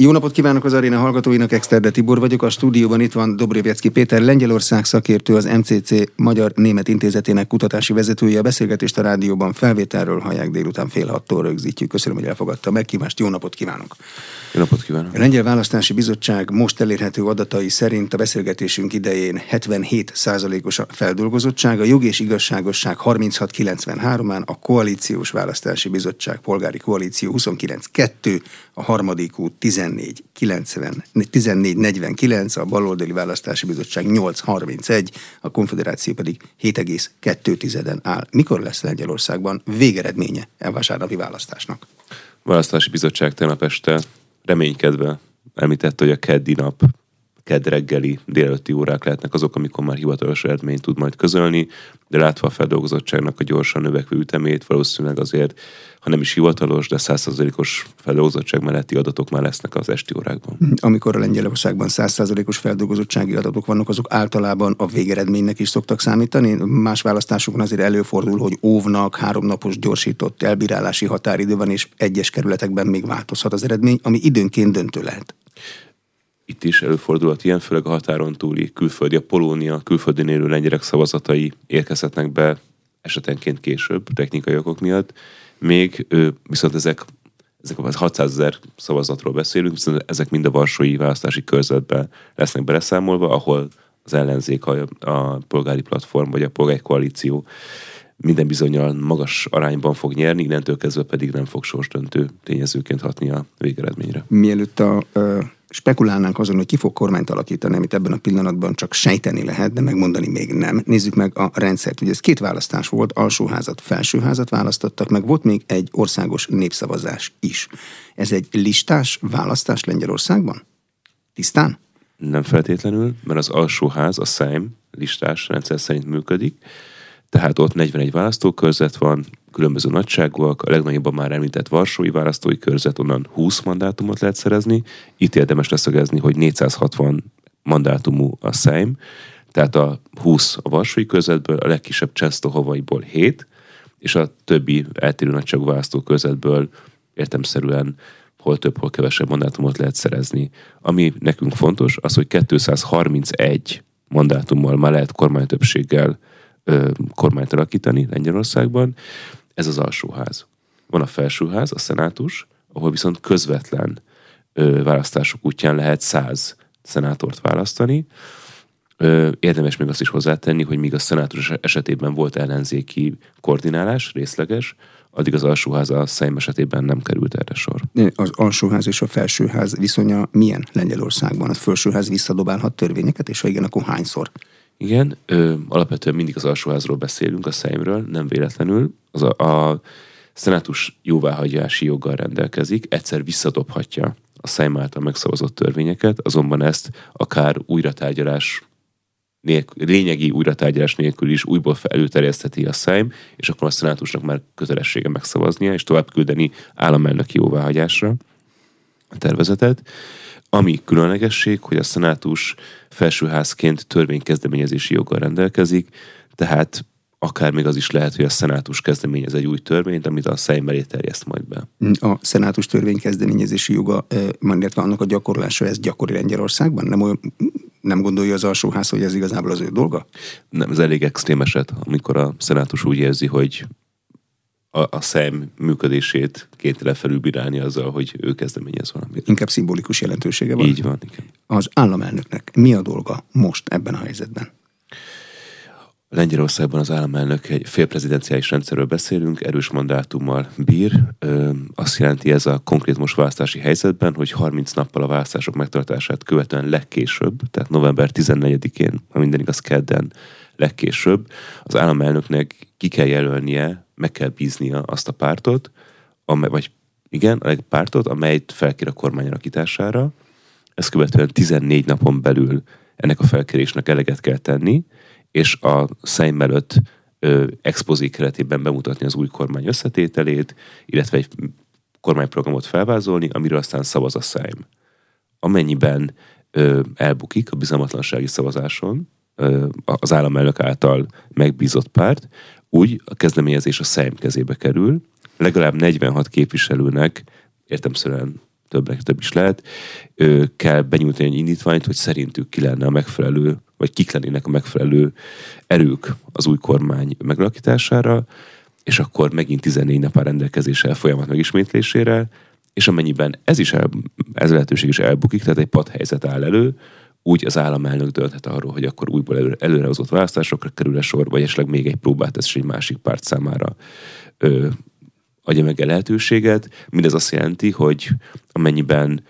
Jó napot kívánok az aréna hallgatóinak, Exterde Tibor vagyok. A stúdióban itt van Dobrivecki Péter, Lengyelország szakértő, az MCC Magyar-Német Intézetének kutatási vezetője. A beszélgetést a rádióban felvételről hallják délután fél hattól rögzítjük. Köszönöm, hogy elfogadta a megkívást. Jó napot kívánok! Jó napot kívánok! A Lengyel Választási Bizottság most elérhető adatai szerint a beszélgetésünk idején 77%-os a feldolgozottság, a jog és igazságosság 36-93-án, a Koalíciós Választási Bizottság Polgári Koalíció 29-2, a harmadik út 14 90, 14 49, a baloldali választási bizottság 831, a konfederáció pedig 7,2-en áll. Mikor lesz Lengyelországban végeredménye e vasárnapi választásnak? A választási bizottság tegnap este reménykedve említette, hogy a keddi nap kedd reggeli délelőtti órák lehetnek azok, amikor már hivatalos eredményt tud majd közölni, de látva a feldolgozottságnak a gyorsan növekvő ütemét, valószínűleg azért, ha nem is hivatalos, de százszerzalékos feldolgozottság melletti adatok már lesznek az esti órákban. Amikor a Lengyelországban százszerzalékos feldolgozottsági adatok vannak, azok általában a végeredménynek is szoktak számítani. Más választásokon azért előfordul, hogy óvnak, háromnapos gyorsított elbírálási határidő van, és egyes kerületekben még változhat az eredmény, ami időnként döntő lehet itt is előfordulhat ilyen, főleg a határon túli külföldi, a Polónia, külföldön élő lengyelek szavazatai érkezhetnek be esetenként később, technikai okok miatt. Még viszont ezek, ezek a 600 ezer szavazatról beszélünk, viszont ezek mind a Varsói választási körzetben lesznek beleszámolva, ahol az ellenzék, a, a polgári platform vagy a polgári koalíció minden bizonyal magas arányban fog nyerni, innentől kezdve pedig nem fog sorsdöntő tényezőként hatni a végeredményre. Mielőtt a, a spekulálnánk azon, hogy ki fog kormányt alakítani, amit ebben a pillanatban csak sejteni lehet, de megmondani még nem. Nézzük meg a rendszert. Ugye ez két választás volt, alsóházat, felsőházat választottak, meg volt még egy országos népszavazás is. Ez egy listás választás Lengyelországban? Tisztán? Nem feltétlenül, mert az alsóház, a Szejm listás rendszer szerint működik, tehát ott 41 választókörzet van, különböző nagyságúak, a legnagyobban már említett Varsói választói körzet, onnan 20 mandátumot lehet szerezni. Itt érdemes leszögezni, hogy 460 mandátumú a Szejm, tehát a 20 a Varsói körzetből, a legkisebb Csesztohovaiból 7, és a többi eltérő nagyságú választókörzetből értemszerűen hol több, hol kevesebb mandátumot lehet szerezni. Ami nekünk fontos, az, hogy 231 mandátummal már lehet kormánytöbbséggel kormányt alakítani Lengyelországban, ez az alsóház. Van a felsőház, a szenátus, ahol viszont közvetlen ö, választások útján lehet száz szenátort választani. Ö, érdemes még azt is hozzátenni, hogy míg a szenátus esetében volt ellenzéki koordinálás, részleges, addig az alsóház a Szejm esetében nem került erre sor. Az alsóház és a felsőház viszonya milyen Lengyelországban? A felsőház visszadobálhat törvényeket, és ha igen, akkor hányszor? Igen, ö, alapvetően mindig az alsóházról beszélünk, a Szeimről, nem véletlenül. Az a, a szenátus jóváhagyási joggal rendelkezik, egyszer visszadobhatja a Szeim által megszavazott törvényeket, azonban ezt akár újratárgyalás nélkül, lényegi újratárgyalás nélkül is újból előterjesztheti a Szeim, és akkor a szenátusnak már kötelessége megszavaznia, és tovább küldeni államelnöki jóváhagyásra a tervezetet. Ami különlegesség, hogy a szenátus felsőházként törvénykezdeményezési joggal rendelkezik, tehát akár még az is lehet, hogy a szenátus kezdeményez egy új törvényt, amit a Szejm elé terjeszt majd be. A szenátus törvény kezdeményezési joga, illetve annak a gyakorlása, ez gyakori Lengyelországban? Nem, olyan, nem gondolja az alsóház, hogy ez igazából az ő dolga? Nem, ez elég extrém eset, amikor a szenátus úgy érzi, hogy a, a szem működését kénytelen felülbírálni azzal, hogy ő kezdeményez valamit. Inkább szimbolikus jelentősége van. Így van, igen. Az államelnöknek mi a dolga most ebben a helyzetben? Lengyelországban az államelnök egy félprezidenciális rendszerről beszélünk, erős mandátummal bír. Ö, azt jelenti ez a konkrét most választási helyzetben, hogy 30 nappal a választások megtartását követően legkésőbb, tehát november 14-én, ha minden igaz kedden legkésőbb, az államelnöknek ki kell jelölnie meg kell bíznia azt a pártot, amely, vagy igen, a pártot, amelyet felkér a kormány alakítására. Ezt követően 14 napon belül ennek a felkérésnek eleget kell tenni, és a Szejm előtt expozík keretében bemutatni az új kormány összetételét, illetve egy kormányprogramot felvázolni, amiről aztán szavaz a Szejm. Amennyiben ö, elbukik a bizalmatlansági szavazáson ö, az államelnök által megbízott párt, úgy a kezdeményezés a Szejm kezébe kerül, legalább 46 képviselőnek értemszerűen többnek több is lehet, kell benyújtani egy indítványt, hogy szerintük ki lenne a megfelelő, vagy kik lennének a megfelelő erők az új kormány megalakítására, és akkor megint 14 nap a rendelkezésre folyamat megismétlésére, és amennyiben ez is el, ez lehetőség is elbukik, tehát egy padhelyzet áll elő, úgy az államelnök dönthet arról, hogy akkor újból előre, előrehozott választásokra kerül-e sor, vagy esetleg még egy próbát tesz egy másik párt számára ö, adja meg a lehetőséget. Mindez azt jelenti, hogy amennyiben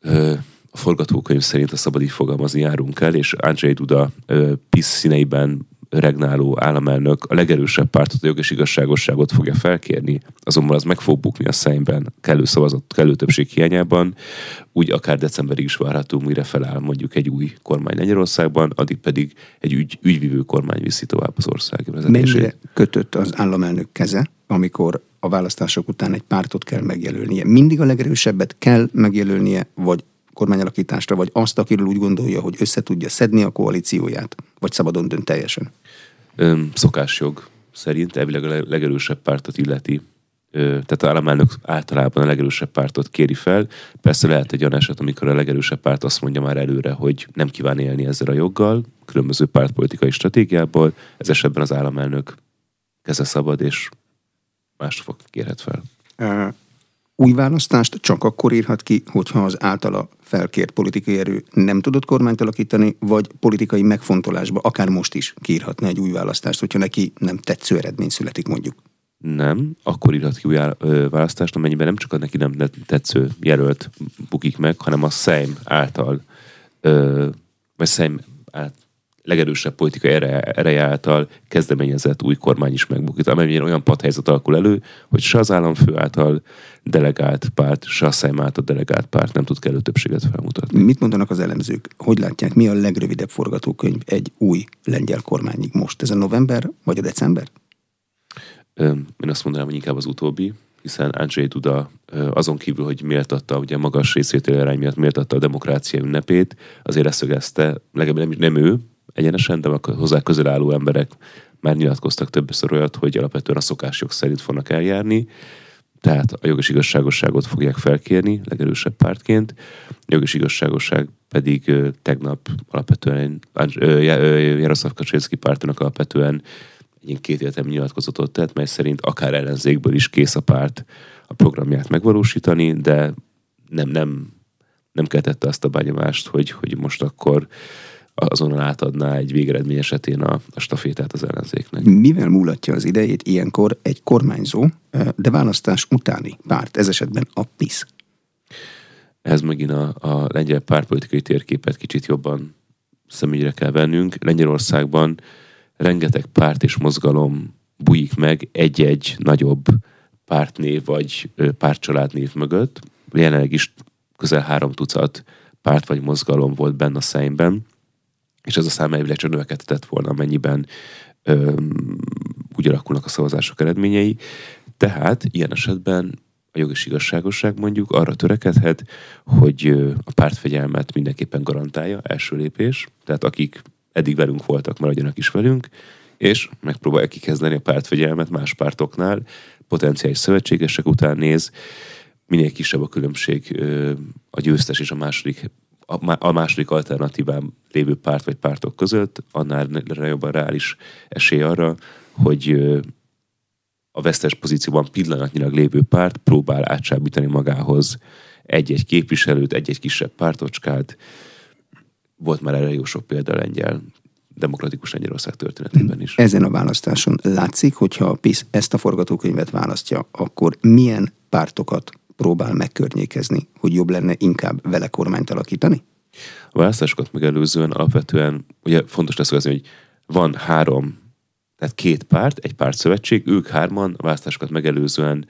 ö, a forgatókönyv szerint a szabad így fogalmazni járunk el, és Andrzej Duda ö, PISZ színeiben regnáló államelnök a legerősebb pártot, a jog és igazságosságot fogja felkérni, azonban az meg fog bukni a szemben kellő szavazat, kellő többség hiányában, úgy akár decemberig is várható, mire feláll mondjuk egy új kormány Lengyelországban, addig pedig egy ügy, ügyvívő kormány viszi tovább az ország vezetését. Mennyire kötött az államelnök keze, amikor a választások után egy pártot kell megjelölnie? Mindig a legerősebbet kell megjelölnie, vagy kormányalakításra, vagy azt, akiről úgy gondolja, hogy össze tudja szedni a koalícióját, vagy szabadon dönt teljesen? Öm, szokásjog szerint elvileg a legerősebb pártot illeti. Tehát a államelnök általában a legerősebb pártot kéri fel. Persze lehet egy olyan eset, amikor a legerősebb párt azt mondja már előre, hogy nem kíván élni ezzel a joggal, különböző pártpolitikai stratégiából. Ez esetben az államelnök keze szabad, és mást fog kérhet fel új választást csak akkor írhat ki, hogyha az általa felkért politikai erő nem tudott kormányt alakítani, vagy politikai megfontolásba, akár most is kiírhatna egy új választást, hogyha neki nem tetsző eredmény születik mondjuk. Nem, akkor írhat ki új választást, amennyiben nem csak a neki nem tetsző jelölt bukik meg, hanem a Szejm által, vagy Szejm által legerősebb politikai ereje, által kezdeményezett új kormány is megbukik. Amennyiben olyan padhelyzet alakul elő, hogy se az államfő által delegált párt, se a delegált párt nem tud kellő többséget felmutatni. Mit mondanak az elemzők? Hogy látják, mi a legrövidebb forgatókönyv egy új lengyel kormányig most? Ez a november vagy a december? Én azt mondanám, hogy inkább az utóbbi, hiszen Andrzej Duda azon kívül, hogy méltatta, ugye magas részvételi arány miatt méltatta a demokrácia ünnepét, azért leszögezte, legalább nem, nem ő, egyenesen, de hozzá közel álló emberek már nyilatkoztak többször olyat, hogy alapvetően a szokásjog szerint fognak eljárni, tehát a jogos igazságosságot fogják felkérni legerősebb pártként, a jogos igazságosság pedig tegnap alapvetően Jaroszlav Kaczynszki pártának alapvetően egy két életem nyilatkozatot tett, mely szerint akár ellenzékből is kész a párt a programját megvalósítani, de nem, nem, nem keltette azt a benyomást, hogy, hogy most akkor azonnal átadná egy végeredmény esetén a, a stafétát az ellenzéknek. Mivel múlatja az idejét ilyenkor egy kormányzó, de választás utáni párt, ez esetben a PISZ? Ez megint a, a lengyel pártpolitikai térképet kicsit jobban szemügyre kell vennünk. Lengyelországban rengeteg párt és mozgalom bujik meg egy-egy nagyobb pártnév vagy pártcsaládnév mögött. Jelenleg is közel három tucat párt vagy mozgalom volt benne a szemben és ez a szám elvileg csak növekedett volna, amennyiben öm, úgy alakulnak a szavazások eredményei. Tehát ilyen esetben a jog és igazságosság mondjuk arra törekedhet, hogy a pártfegyelmet mindenképpen garantálja, első lépés, tehát akik eddig velünk voltak, maradjanak is velünk, és megpróbálja kikezdeni a pártfegyelmet más pártoknál, potenciális szövetségesek után néz, minél kisebb a különbség a győztes és a második a második alternatíván lévő párt vagy pártok között, annál jobban reális esély arra, hogy a vesztes pozícióban pillanatnyilag lévő párt próbál átsábítani magához egy-egy képviselőt, egy-egy kisebb pártocskát. Volt már erre jó sok példa lengyel demokratikus Lengyelország történetében is. Ezen a választáson látszik, hogyha a PISZ ezt a forgatókönyvet választja, akkor milyen pártokat próbál megkörnyékezni, hogy jobb lenne inkább vele kormányt alakítani? A választásokat megelőzően alapvetően ugye fontos lesz hogy van három, tehát két párt, egy pártszövetség, ők hárman a választásokat megelőzően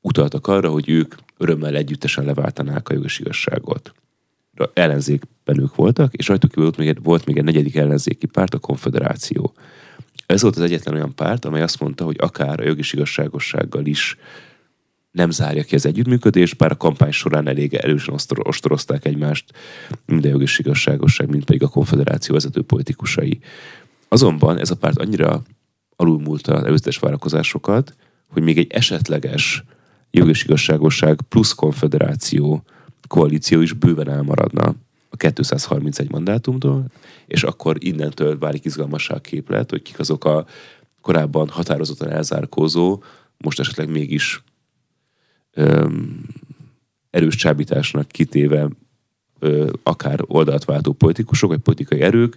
utaltak arra, hogy ők örömmel együttesen leváltanák a jogos igazságot. Ellenzékben ők voltak, és rajtuk volt még, volt még egy negyedik ellenzéki párt, a konfederáció. Ez volt az egyetlen olyan párt, amely azt mondta, hogy akár a jogis igazságossággal is nem zárja ki az együttműködést, bár a kampány során elég erősen ostorozták egymást, mind a jogos igazságosság, mind pedig a konfederáció vezető politikusai. Azonban ez a párt annyira alulmúlta az előzetes várakozásokat, hogy még egy esetleges jog és igazságosság plusz konfederáció koalíció is bőven elmaradna a 231 mandátumtól, és akkor innentől válik izgalmassá a képlet, hogy kik azok a korábban határozottan elzárkózó, most esetleg mégis öm, erős csábításnak kitéve ö, akár oldalt váltó politikusok, vagy politikai erők,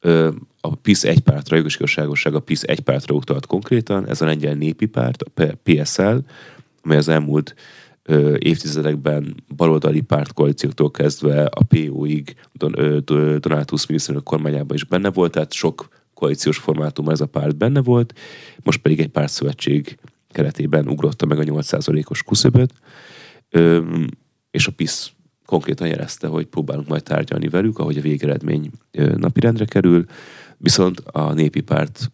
ö, a PISZ egy pártra, jogos igazságosság a PISZ egy pártra utalt konkrétan, ez a lengyel népi párt, a PSL, amely az elmúlt ö, évtizedekben baloldali pártkoalícióktól kezdve a PO-ig Don, miniszterelnök kormányában is benne volt, tehát sok koalíciós formátumban ez a párt benne volt, most pedig egy pártszövetség keretében ugrotta meg a 8%-os kuszöböt, és a PISZ konkrétan jelezte, hogy próbálunk majd tárgyalni velük, ahogy a végeredmény napirendre kerül, viszont a népi párt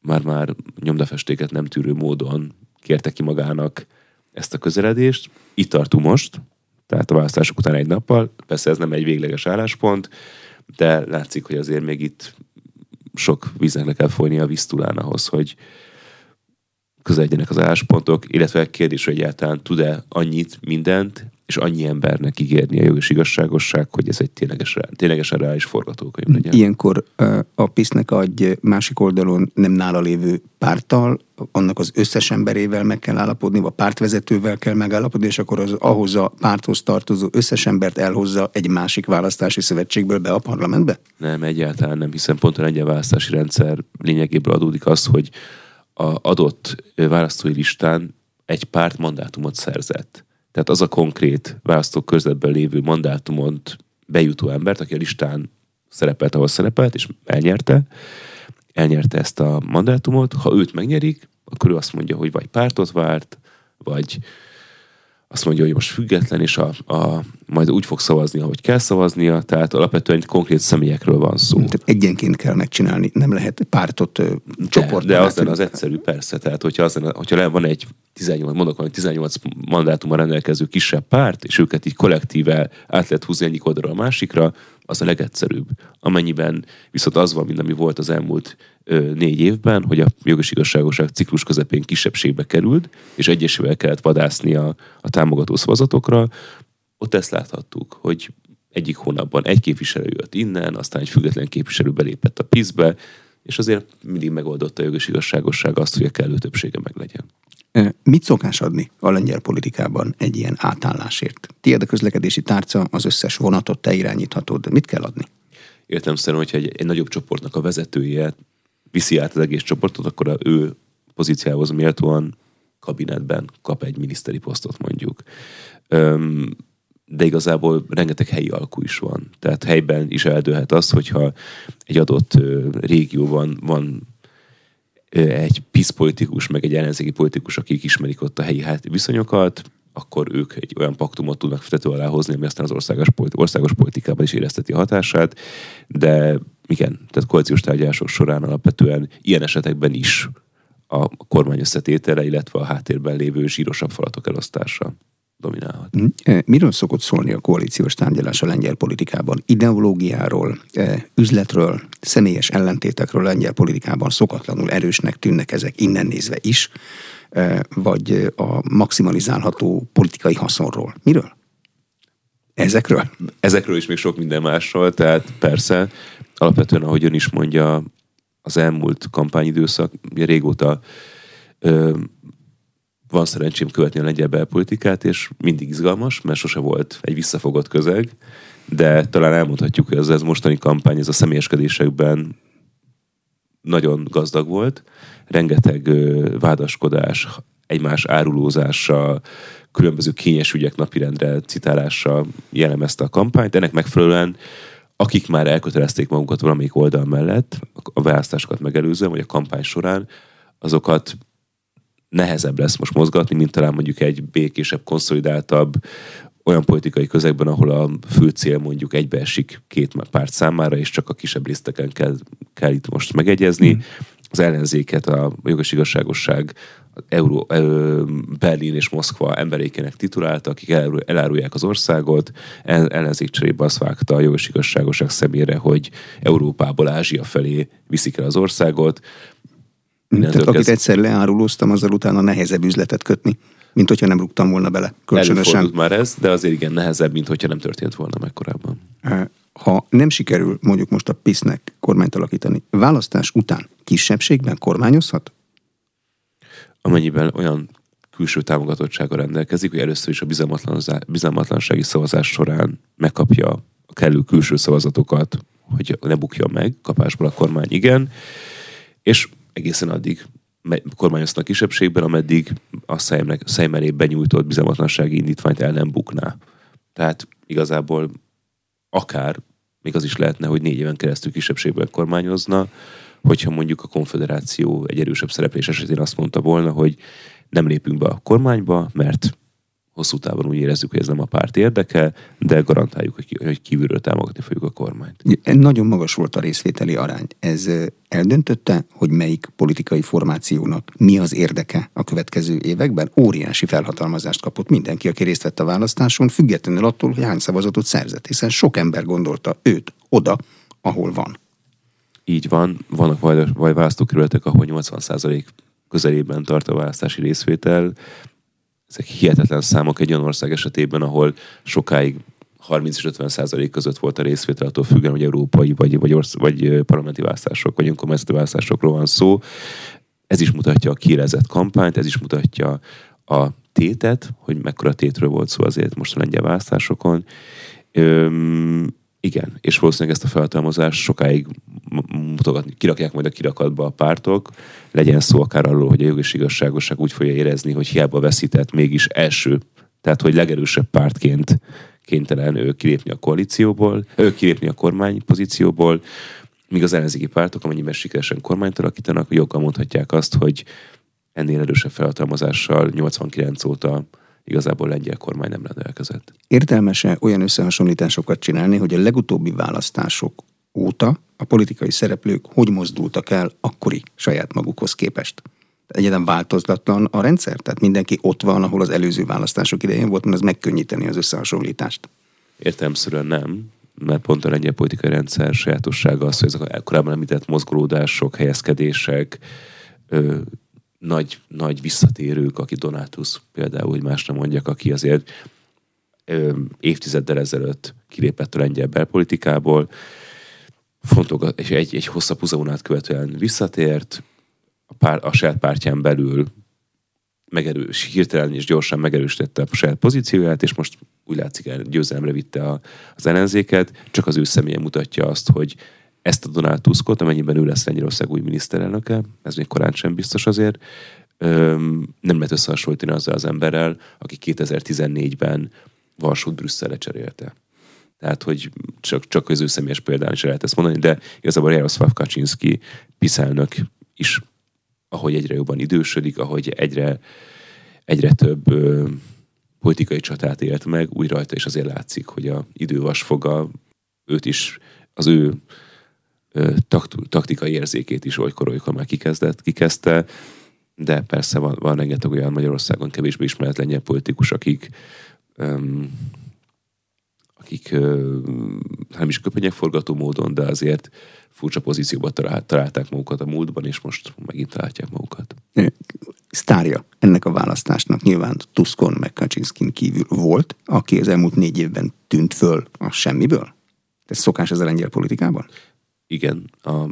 már-már nyomdafestéket nem tűrő módon kérte ki magának ezt a közeledést. Itt tartunk most, tehát a választások után egy nappal. Persze ez nem egy végleges álláspont, de látszik, hogy azért még itt sok víznek le kell folyni a víztulán ahhoz, hogy közeledjenek az álláspontok, illetve kérdés, hogy egyáltalán tud-e annyit, mindent, és annyi embernek ígérni a jogos igazságosság, hogy ez egy ténylegesen, ténylegesen reális forgatókönyv legyen. Ilyenkor a PISZ-nek egy másik oldalon nem nála lévő párttal, annak az összes emberével meg kell állapodni, vagy pártvezetővel kell megállapodni, és akkor az ahhoz a párthoz tartozó összes embert elhozza egy másik választási szövetségből be a parlamentbe? Nem, egyáltalán nem, hiszen pont a lengyel választási rendszer lényegéből adódik az, hogy adott választói listán egy párt mandátumot szerzett. Tehát az a konkrét választókörzetben lévő mandátumot bejutó embert, aki a listán szerepelt, ahol szerepelt, és elnyerte, elnyerte ezt a mandátumot, ha őt megnyerik, akkor ő azt mondja, hogy vagy pártot várt, vagy azt mondja, hogy most független, és a, a, majd úgy fog szavazni, ahogy kell szavaznia, tehát alapvetően egy konkrét személyekről van szó. Tehát egyenként kell megcsinálni, nem lehet pártot, de, csoport. De az lenne az egyszerű, persze. Tehát, hogyha, az lenne, hogyha van egy 18, mondok, hogy 18 mandátummal rendelkező kisebb párt, és őket így kollektíve át lehet húzni egyik oldalra a másikra, az a legegyszerűbb. Amennyiben viszont az van, mint ami volt az elmúlt ö, négy évben, hogy a jogos igazságoság ciklus közepén kisebbségbe került, és egyesével kellett vadászni a, a támogató szavazatokra, ott ezt láthattuk, hogy egyik hónapban egy képviselő jött innen, aztán egy független képviselő belépett a PISZ-be, és azért mindig megoldotta a jogos igazságosság azt, hogy a kellő többsége meg legyen. Mit szokás adni a lengyel politikában egy ilyen átállásért? Tiéd a közlekedési tárca, az összes vonatot te irányíthatod. Mit kell adni? Értem szerint, hogyha egy, egy nagyobb csoportnak a vezetője viszi át az egész csoportot, akkor a ő pozíciához méltóan kabinetben kap egy miniszteri posztot mondjuk. Öm, de igazából rengeteg helyi alkú is van. Tehát helyben is eldőlhet az, hogyha egy adott régióban van egy PISZ politikus, meg egy ellenzéki politikus, akik ismerik ott a helyi hát viszonyokat, akkor ők egy olyan paktumot tudnak tető alá hozni, ami aztán az országos, országos politikában is érezteti a hatását, de igen, tehát koalíciós tárgyalások során alapvetően ilyen esetekben is a kormány összetétele, illetve a háttérben lévő zsírosabb falatok elosztása dominálhat. Mm. Miről szokott szólni a koalíciós tárgyalás a lengyel politikában? Ideológiáról, üzletről, személyes ellentétekről a lengyel politikában szokatlanul erősnek tűnnek ezek innen nézve is, vagy a maximalizálható politikai haszonról. Miről? Ezekről? Ezekről is még sok minden másról, tehát persze, alapvetően, ahogy ön is mondja, az elmúlt kampányidőszak, régóta ö, van szerencsém követni a lengyel belpolitikát, és mindig izgalmas, mert sose volt egy visszafogott közeg, de talán elmondhatjuk, hogy ez, ez mostani kampány, ez a személyeskedésekben nagyon gazdag volt, rengeteg ö, vádaskodás, egymás árulózása, különböző kényes ügyek napirendre citálása jellemezte a kampányt. Ennek megfelelően akik már elkötelezték magukat valamelyik oldal mellett, a választásokat megelőzően, vagy a kampány során, azokat nehezebb lesz most mozgatni, mint talán mondjuk egy békésebb, konszolidáltabb olyan politikai közegben, ahol a fő cél mondjuk egybeesik két párt számára, és csak a kisebb liszteken kell, kell itt most megegyezni. Mm. Az ellenzéket a jogos igazságosság Euró, Berlin és Moszkva emberékének titulálta, akik elárulják az országot. Ellenzék cserébe azt vágta a jogos igazságosság szemére, hogy Európából Ázsia felé viszik el az országot. Tehát akit egyszer leárulóztam, azzal utána nehezebb üzletet kötni. mint hogyha nem rúgtam volna bele kölcsönösen. Előfordult már ez, de azért igen nehezebb, mint hogyha nem történt volna meg korábban. Ha nem sikerül mondjuk most a PISZ-nek kormányt alakítani, választás után kisebbségben kormányozhat? Amennyiben olyan külső támogatottsága rendelkezik, hogy először is a bizalmatlansági szavazás során megkapja a kellő külső szavazatokat, hogy ne bukja meg, kapásból a kormány igen, és egészen addig kormányoznak kisebbségben, ameddig a Szejm elé benyújtott bizalmatlansági indítványt el nem bukná. Tehát igazából akár még az is lehetne, hogy négy éven keresztül kisebbségben kormányozna, hogyha mondjuk a konfederáció egy erősebb szereplés esetén azt mondta volna, hogy nem lépünk be a kormányba, mert hosszú távon úgy érezzük, hogy ez nem a párt érdeke, de garantáljuk, hogy kívülről támogatni fogjuk a kormányt. Nagyon magas volt a részvételi arány. Ez eldöntötte, hogy melyik politikai formációnak mi az érdeke a következő években? Óriási felhatalmazást kapott mindenki, aki részt vett a választáson, függetlenül attól, hogy hány szavazatot szerzett, hiszen sok ember gondolta őt oda, ahol van. Így van, vannak vagy választókerületek, ahol 80% közelében tart a választási részvétel, ezek hihetetlen számok egy olyan ország esetében, ahol sokáig 30 és 50 százalék között volt a részvétel, attól függően, hogy európai vagy, vagy, orsz, vagy parlamenti választások, vagy önkormányzati választásokról van szó. Ez is mutatja a kiélezett kampányt, ez is mutatja a tétet, hogy mekkora tétről volt szó azért most a lengyel választásokon. Öm, igen, és valószínűleg ezt a felhatalmazást sokáig mutogatni, kirakják majd a kirakatba a pártok, legyen szó akár arról, hogy a jog és igazságosság úgy fogja érezni, hogy hiába veszített, mégis első, tehát hogy legerősebb pártként kénytelen ő kilépni a koalícióból, ő kilépni a kormány pozícióból, míg az ellenzéki pártok, amennyiben sikeresen kormányt alakítanak, joggal mondhatják azt, hogy ennél erősebb felhatalmazással 89 óta igazából lengyel kormány nem rendelkezett. Értelmese olyan összehasonlításokat csinálni, hogy a legutóbbi választások óta a politikai szereplők hogy mozdultak el akkori saját magukhoz képest? Egyetlen változatlan a rendszer? Tehát mindenki ott van, ahol az előző választások idején volt, mert az megkönnyíteni az összehasonlítást. Értelmszerűen nem, mert pont a lengyel politikai rendszer sajátossága az, hogy ezek a korábban említett mozgolódások, helyezkedések, nagy, nagy visszatérők, aki Donátus például, hogy más nem mondjak, aki azért ö, évtizeddel ezelőtt kilépett a lengyel belpolitikából, fontogat, és egy, egy hosszabb húzavonát követően visszatért, a, pár, a saját pártján belül megerős, hirtelen és gyorsan megerősítette a saját pozícióját, és most úgy látszik, el győzelemre vitte a, az ellenzéket, csak az ő személye mutatja azt, hogy ezt a Donald Tuskot, amennyiben ő lesz Lengyelország új miniszterelnöke, ez még korán sem biztos azért, nem lehet összehasonlítani azzal az emberrel, aki 2014-ben Varsót Brüsszelre cserélte. Tehát, hogy csak, csak az ő személyes példán is lehet ezt mondani, de igazából Jaroszláv Kaczynski piszelnök is, ahogy egyre jobban idősödik, ahogy egyre, egyre több ö, politikai csatát élt meg, úgy rajta is azért látszik, hogy a idővasfoga őt is, az ő takt, taktikai érzékét is olykor-olykor már kikezdett, kikezdte, de persze van, van rengeteg olyan Magyarországon kevésbé ismert lengyel politikus, akik öm, akik nem is köpenyegforgató módon, de azért furcsa pozícióban találták magukat a múltban, és most megint találják magukat. Sztárja ennek a választásnak nyilván Tuskon meg Kaczynskin kívül volt, aki az elmúlt négy évben tűnt föl a semmiből? Ez szokás ez a lengyel politikában? Igen, a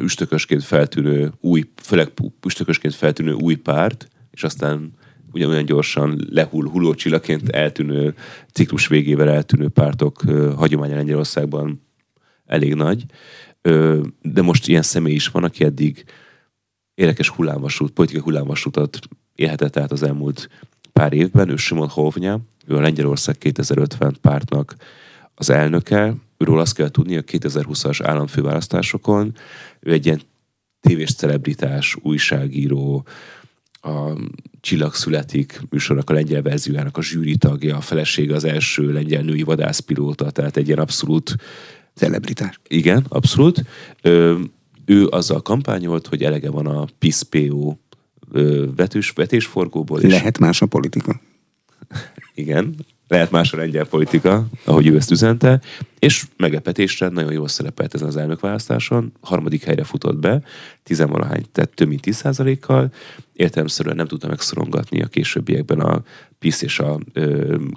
üstökösként feltűnő új, főleg üstökösként feltűnő új párt, és aztán ugyanolyan gyorsan lehull hullócsillaként eltűnő, ciklus végével eltűnő pártok hagyománya Lengyelországban elég nagy. De most ilyen személy is van, aki eddig érdekes hullámvasút, politikai hullámvasútat élhetett át az elmúlt pár évben. Ő Simon Hovnya, ő a Lengyelország 2050 pártnak az elnöke. Őről azt kell tudni, a 2020-as államfőválasztásokon ő egy ilyen tévés celebritás, újságíró, a Csillag születik műsornak a lengyel verziójának a zsűri tagja, a felesége az első lengyel női vadászpilóta, tehát egy ilyen abszolút celebritás. Igen, abszolút. Ö, ő azzal kampányolt, hogy elege van a PISPO vetős, vetésforgóból. Lehet más a politika. Igen, lehet más a lengyel politika, ahogy ő ezt üzente, és meglepetésre nagyon jól szerepelt ezen az elnökválasztáson, harmadik helyre futott be, tizenvalahány, tehát több mint 10%-kal, értelemszerűen nem tudta megszorongatni a későbbiekben a PISZ és a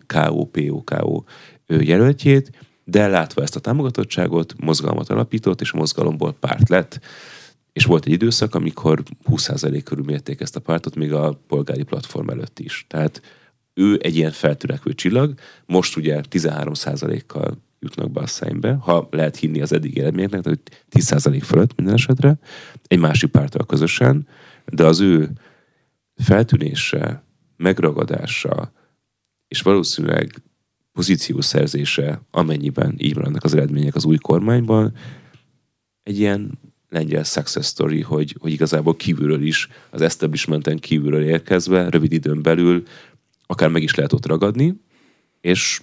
KO, PO, KO jelöltjét, de látva ezt a támogatottságot, mozgalmat alapított, és a mozgalomból párt lett, és volt egy időszak, amikor 20% körül mérték ezt a pártot, még a polgári platform előtt is. Tehát ő egy ilyen feltörekvő csillag, most ugye 13%-kal jutnak be a szembe, ha lehet hinni az eddig eredményeknek, tehát 10% fölött minden esetre, egy másik párttal közösen, de az ő feltűnése, megragadása, és valószínűleg pozíciószerzése, amennyiben így maradnak az eredmények az új kormányban, egy ilyen lengyel success story, hogy, hogy igazából kívülről is, az establishmenten kívülről érkezve, rövid időn belül akár meg is lehet ott ragadni, és,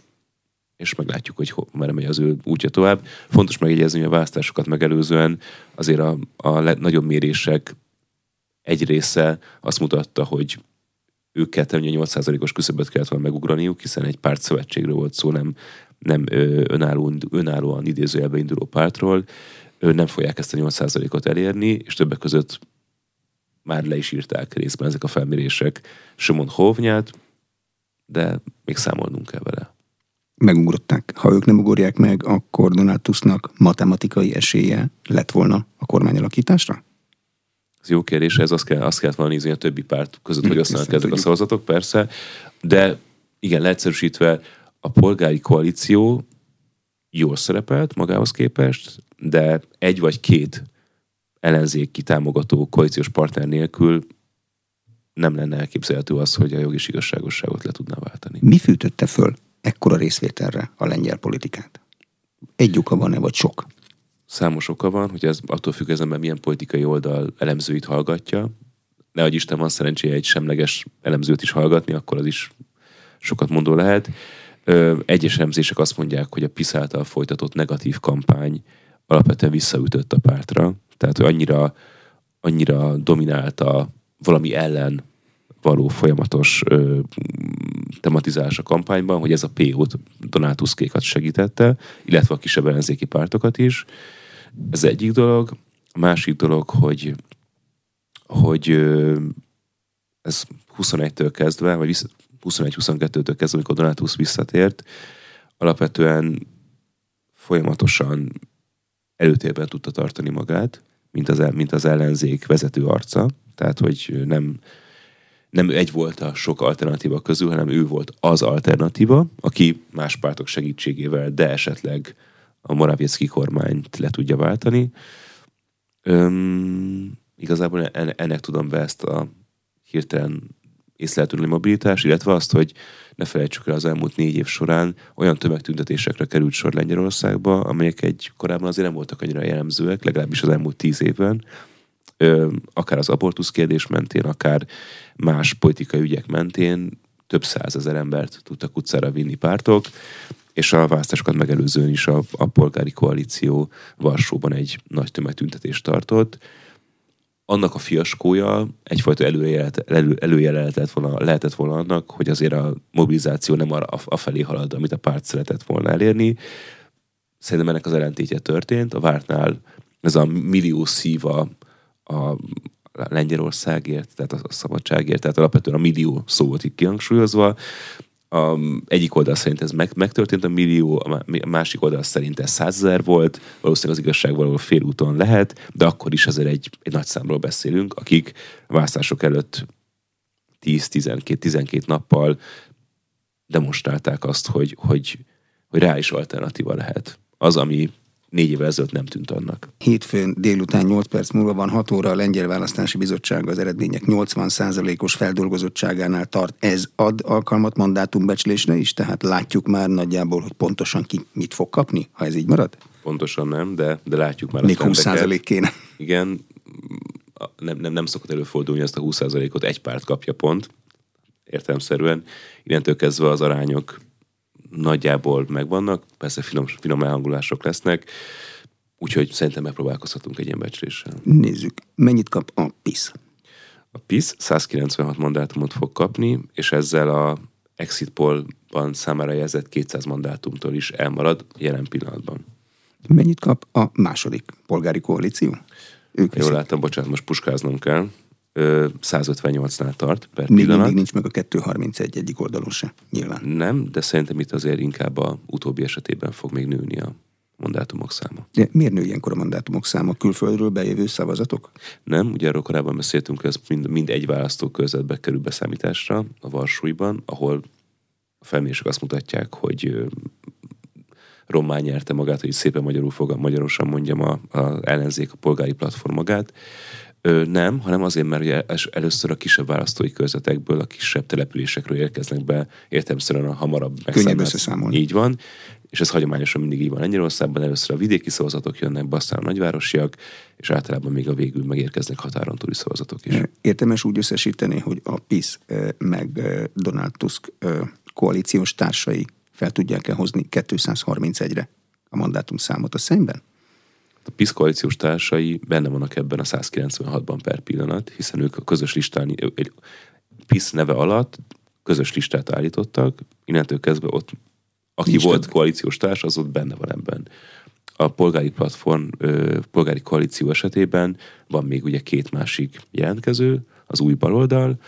és meglátjuk, hogy ho, merre megy az ő útja tovább. Fontos megjegyezni, hogy a választásokat megelőzően azért a, a le, nagyobb mérések egy része azt mutatta, hogy ők ketten 8%-os küszöböt kellett volna megugraniuk, hiszen egy párt szövetségről volt szó, nem, nem önálló, önállóan idézőjelbe induló pártról. Nem fogják ezt a 8%-ot elérni, és többek között már le is írták részben ezek a felmérések Simon Hovnyát, de még számolnunk kell vele. Megugrották. Ha ők nem ugorják meg, akkor Donald Tusknak matematikai esélye lett volna a kormányalakításra? Ez jó kérdés, ez azt kell, azt kellett volna nézni a többi párt között, hogy osztanak ezek a szavazatok, persze, de igen, leegyszerűsítve a polgári koalíció jól szerepelt magához képest, de egy vagy két ellenzéki támogató koalíciós partner nélkül nem lenne elképzelhető az, hogy a jogi és igazságosságot le tudná váltani. Mi fűtötte föl ekkora részvételre a lengyel politikát? Egy oka van-e, vagy sok? Számos oka van, hogy ez attól függ az ember milyen politikai oldal elemzőit hallgatja. hogy Isten van szerencséje egy semleges elemzőt is hallgatni, akkor az is sokat mondó lehet. Egyes elemzések azt mondják, hogy a PISZ által folytatott negatív kampány alapvetően visszaütött a pártra. Tehát, hogy annyira, annyira dominálta valami ellen való folyamatos ö, tematizálás a kampányban, hogy ez a PO-t, Donátuszkékat segítette, illetve a kisebb ellenzéki pártokat is. Ez egyik dolog. A másik dolog, hogy, hogy ö, ez 21-től kezdve, vagy 21-22-től kezdve, amikor Donátusz visszatért, alapvetően folyamatosan előtérben tudta tartani magát, mint az, mint az ellenzék vezető arca, tehát hogy nem, nem egy volt a sok alternatíva közül, hanem ő volt az alternatíva, aki más pártok segítségével, de esetleg a Morawiecki kormányt le tudja váltani. Öm, igazából ennek tudom be ezt a hirtelen észlelhető mobilitás, illetve azt, hogy ne felejtsük el az elmúlt négy év során olyan tömegtüntetésekre került sor Lengyelországba, amelyek egy korábban azért nem voltak annyira jellemzőek, legalábbis az elmúlt tíz évben, akár az abortusz kérdés mentén, akár más politikai ügyek mentén több százezer embert tudtak utcára vinni pártok, és a választásokat megelőzően is a, a polgári koalíció Varsóban egy nagy tömegtüntetést tartott. Annak a fiaskója egyfajta előjelet, elő, előjelet volna, lehetett volna annak, hogy azért a mobilizáció nem arra afelé halad, amit a párt szeretett volna elérni. Szerintem ennek az ellentétje történt. A vártnál ez a millió szíva a Lengyelországért, tehát a szabadságért, tehát alapvetően a millió szó volt itt kihangsúlyozva. A egyik oldal szerint ez meg, megtörtént a millió, a másik oldal szerint ez százezer volt, valószínűleg az igazság valahol félúton lehet, de akkor is azért egy, egy nagy számról beszélünk, akik választások előtt 10-12 nappal demonstrálták azt, hogy, hogy, hogy rá is alternatíva lehet. Az, ami négy évvel ezelőtt nem tűnt annak. Hétfőn délután 8 perc múlva van 6 óra a Lengyel Választási Bizottság az eredmények 80%-os feldolgozottságánál tart. Ez ad alkalmat mandátumbecslésre is? Tehát látjuk már nagyjából, hogy pontosan ki mit fog kapni, ha ez így marad? Pontosan nem, de, de látjuk már Még 20% kéne. Igen, nem, nem, nem szokott előfordulni, ezt a 20%-ot egy párt kapja pont, értelmszerűen. Innentől kezdve az arányok nagyjából megvannak, persze finom, finom elhangulások lesznek, úgyhogy szerintem megpróbálkozhatunk egy ilyen becsléssel. Nézzük, mennyit kap a PISZ? A PISZ 196 mandátumot fog kapni, és ezzel a exit poll ban számára jelzett 200 mandátumtól is elmarad jelen pillanatban. Mennyit kap a második polgári koalíció? Ők Jól láttam, bocsánat, most puskáznom kell. 158-nál tart per Még pillanat. mindig nincs meg a 231 egyik oldalon se, nyilván. Nem, de szerintem itt azért inkább a utóbbi esetében fog még nőni a mandátumok száma. De miért nő ilyenkor a mandátumok száma? Külföldről bejövő szavazatok? Nem, ugye arról korábban beszéltünk, ez mind, mind egy választókörzetbe kerül beszámításra a Varsóiban, ahol a felmérések azt mutatják, hogy rommá nyerte magát, hogy szépen magyarul fog, magyarosan mondjam a, a ellenzék a polgári platform magát. Nem, hanem azért, mert ugye először a kisebb választói körzetekből, a kisebb településekről érkeznek be, értelmszerűen a hamarabb megszámolni. Így van, és ez hagyományosan mindig így van Lengyelországban, először a vidéki szavazatok jönnek be, aztán a nagyvárosiak, és általában még a végül megérkeznek határon túli szavazatok is. Értemes úgy összesíteni, hogy a PIS meg Donald Tusk koalíciós társai fel tudják-e hozni 231-re a mandátum számot a szemben? A PISZ koalíciós társai benne vannak ebben a 196-ban per pillanat, hiszen ők a közös listán, PISZ neve alatt közös listát állítottak, innentől kezdve ott, aki Nincs volt több. koalíciós társ, az ott benne van ebben. A polgári platform, polgári koalíció esetében van még ugye két másik jelentkező, az új baloldal,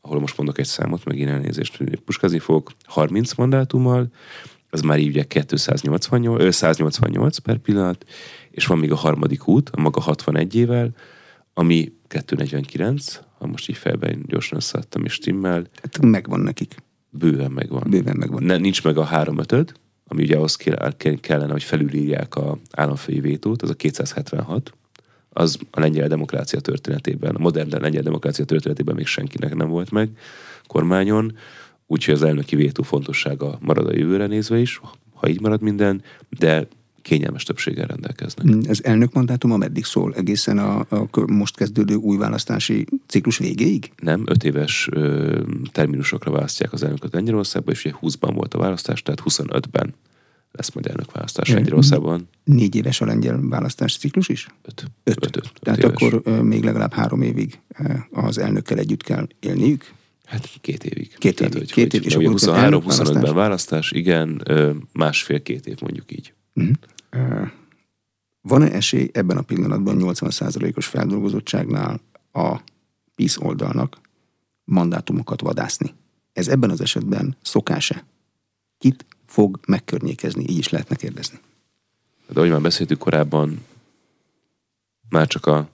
ahol most mondok egy számot, meg én elnézést puskazni fogok, 30 mandátummal, az már így ugye 288, 188 per pillanat, és van még a harmadik út, a maga 61 évvel, ami 249, ha most így felben gyorsan összeadtam és stimmel. Hát megvan nekik. Bőven megvan. Bőven megvan. Ne, nincs meg a 3 5 ami ugye ahhoz kellene, hogy felülírják a államfői vétót, az a 276, az a lengyel demokrácia történetében, a modern lengyel demokrácia történetében még senkinek nem volt meg kormányon, úgyhogy az elnöki vétó fontossága marad a jövőre nézve is, ha így marad minden, de kényelmes többséggel rendelkeznek. Mm, ez elnök mandátuma meddig szól? Egészen a, a most kezdődő új választási ciklus végéig? Nem, öt éves ö, terminusokra választják az elnököt Lengyelországban, és ugye 20-ban volt a választás, tehát 25-ben lesz majd elnökválasztás Lengyelországban. Négy éves a lengyel választási ciklus is? Öt. Öt. öt, öt, öt Tehát éves. akkor még legalább három évig az elnökkel együtt kell élniük? Hát két évig. Két évig. Tehát, két év, és akkor 23-25-ben választás, igen, másfél-két év mondjuk így. Uh-huh. Van-e esély ebben a pillanatban 80%-os feldolgozottságnál a PISZ oldalnak mandátumokat vadászni? Ez ebben az esetben szokás-e? Kit fog megkörnyékezni, így is lehetne kérdezni. De ahogy már beszéltük korábban, már csak a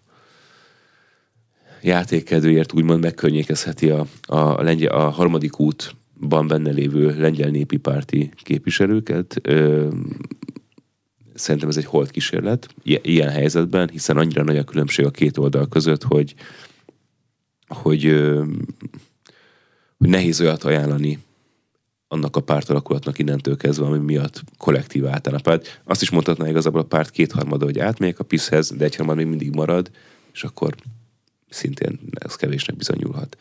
játékedőért úgymond megkörnyékezheti a, a, lengyel, a harmadik útban benne lévő lengyel népi párti képviselőket. Ö, szerintem ez egy holt kísérlet ilyen helyzetben, hiszen annyira nagy a különbség a két oldal között, hogy, hogy, hogy nehéz olyat ajánlani annak a pártalakulatnak innentől kezdve, ami miatt kollektív átállna párt. Azt is mondhatná igazából a párt kétharmada, hogy átmegyek a PISZ-hez, de egyharmad még mindig marad, és akkor szintén ez kevésnek bizonyulhat.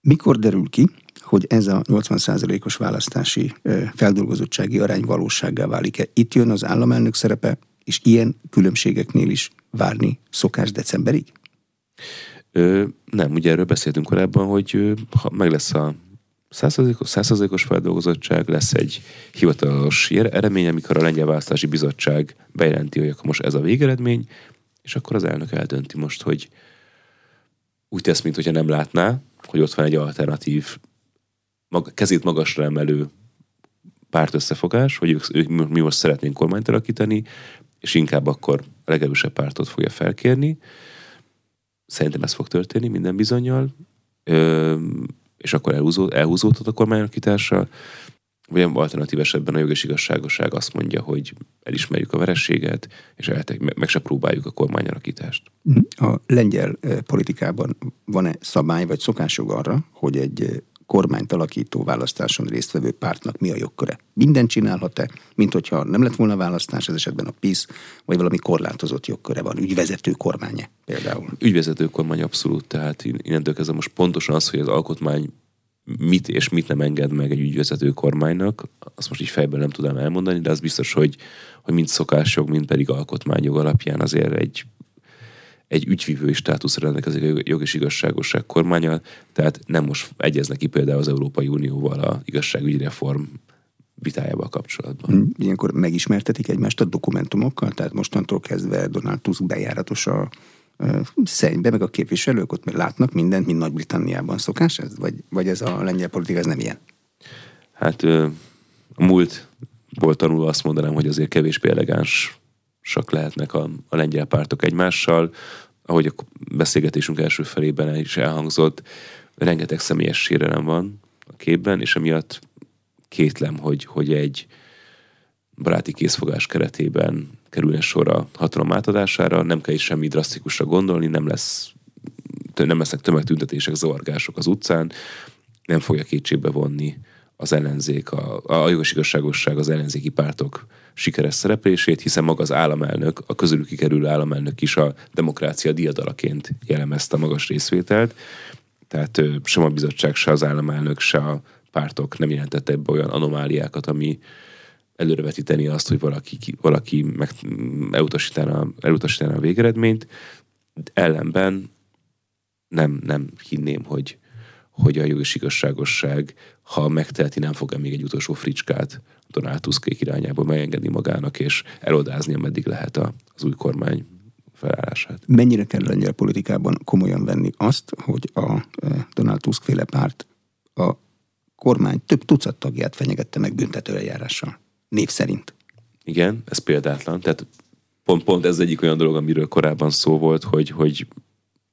Mikor derül ki, hogy ez a 80%-os választási feldolgozottsági arány valósággá válik-e? Itt jön az államelnök szerepe, és ilyen különbségeknél is várni szokás decemberig? Ö, nem, ugye erről beszéltünk korábban, hogy ha meg lesz a százszerzékos feldolgozottság, lesz egy hivatalos eredmény, amikor a Lengyel Választási Bizottság bejelenti, hogy akkor most ez a végeredmény, és akkor az elnök eldönti most, hogy úgy tesz, mintha nem látná, hogy ott van egy alternatív, mag, kezét magasra emelő pártösszefogás, hogy ők, ők, mi most szeretnénk kormányt alakítani, és inkább akkor a legerősebb pártot fogja felkérni. Szerintem ez fog történni minden bizonyal. És akkor elhúzó, elhúzódhat a kormányalakítása, vagy alternatív esetben a jog és azt mondja, hogy elismerjük a verességet, és eltek, meg se próbáljuk a kormányalakítást. A lengyel politikában van-e szabály vagy szokások arra, hogy egy kormányt alakító választáson résztvevő pártnak mi a jogköre. Minden csinálhat-e, mint hogyha nem lett volna választás, ez esetben a PISZ, vagy valami korlátozott jogköre van, ügyvezető kormánya például. Ügyvezető kormány abszolút, tehát innentől kezdve most pontosan az, hogy az alkotmány mit és mit nem enged meg egy ügyvezető kormánynak, azt most így fejben nem tudom elmondani, de az biztos, hogy, hogy mind szokásjog, mind pedig alkotmányjog alapján azért egy egy ügyvívői státuszra rendelkezik a jog és igazságosság kormánya, tehát nem most egyeznek ki például az Európai Unióval a igazságügyi reform vitájával kapcsolatban. Ilyenkor megismertetik egymást a dokumentumokkal, tehát mostantól kezdve Donald Tusk bejáratos a szennybe, meg a képviselők ott látnak mindent, mint Nagy-Britanniában szokás ez? Vagy, vagy ez a lengyel politika, ez nem ilyen? Hát a múltból tanulva azt mondanám, hogy azért kevésbé elegánsak lehetnek a, a lengyel pártok egymással. Ahogy a beszélgetésünk első felében is elhangzott, rengeteg személyes sérelem van a képben, és emiatt kétlem, hogy, hogy egy baráti készfogás keretében kerülne sor a hatalom átadására, nem kell is semmi drasztikusra gondolni, nem lesz nem lesznek tömegtüntetések, zavargások az utcán, nem fogja kétségbe vonni az ellenzék, a, a jogos igazságosság az ellenzéki pártok sikeres szereplését, hiszen maga az államelnök, a közülük kikerülő államelnök is a demokrácia diadalaként jellemezte a magas részvételt, tehát sem a bizottság, se az államelnök, se a pártok nem jelentette ebbe olyan anomáliákat, ami előrevetíteni azt, hogy valaki, valaki meg, elutasítaná, elutasítaná a végeredményt. Ellenben nem, nem hinném, hogy, hogy a jogos igazságosság, ha megteheti, nem fog még egy utolsó fricskát Donald Tuskék irányába megengedni magának, és elodázni, ameddig lehet az új kormány felállását. Mennyire kell lengyel politikában komolyan venni azt, hogy a e, Donald Tusk féle párt a kormány több tucat tagját fenyegette meg büntetőeljárással? Név szerint. Igen, ez példátlan. Tehát pont, pont ez egyik olyan dolog, amiről korábban szó volt, hogy, hogy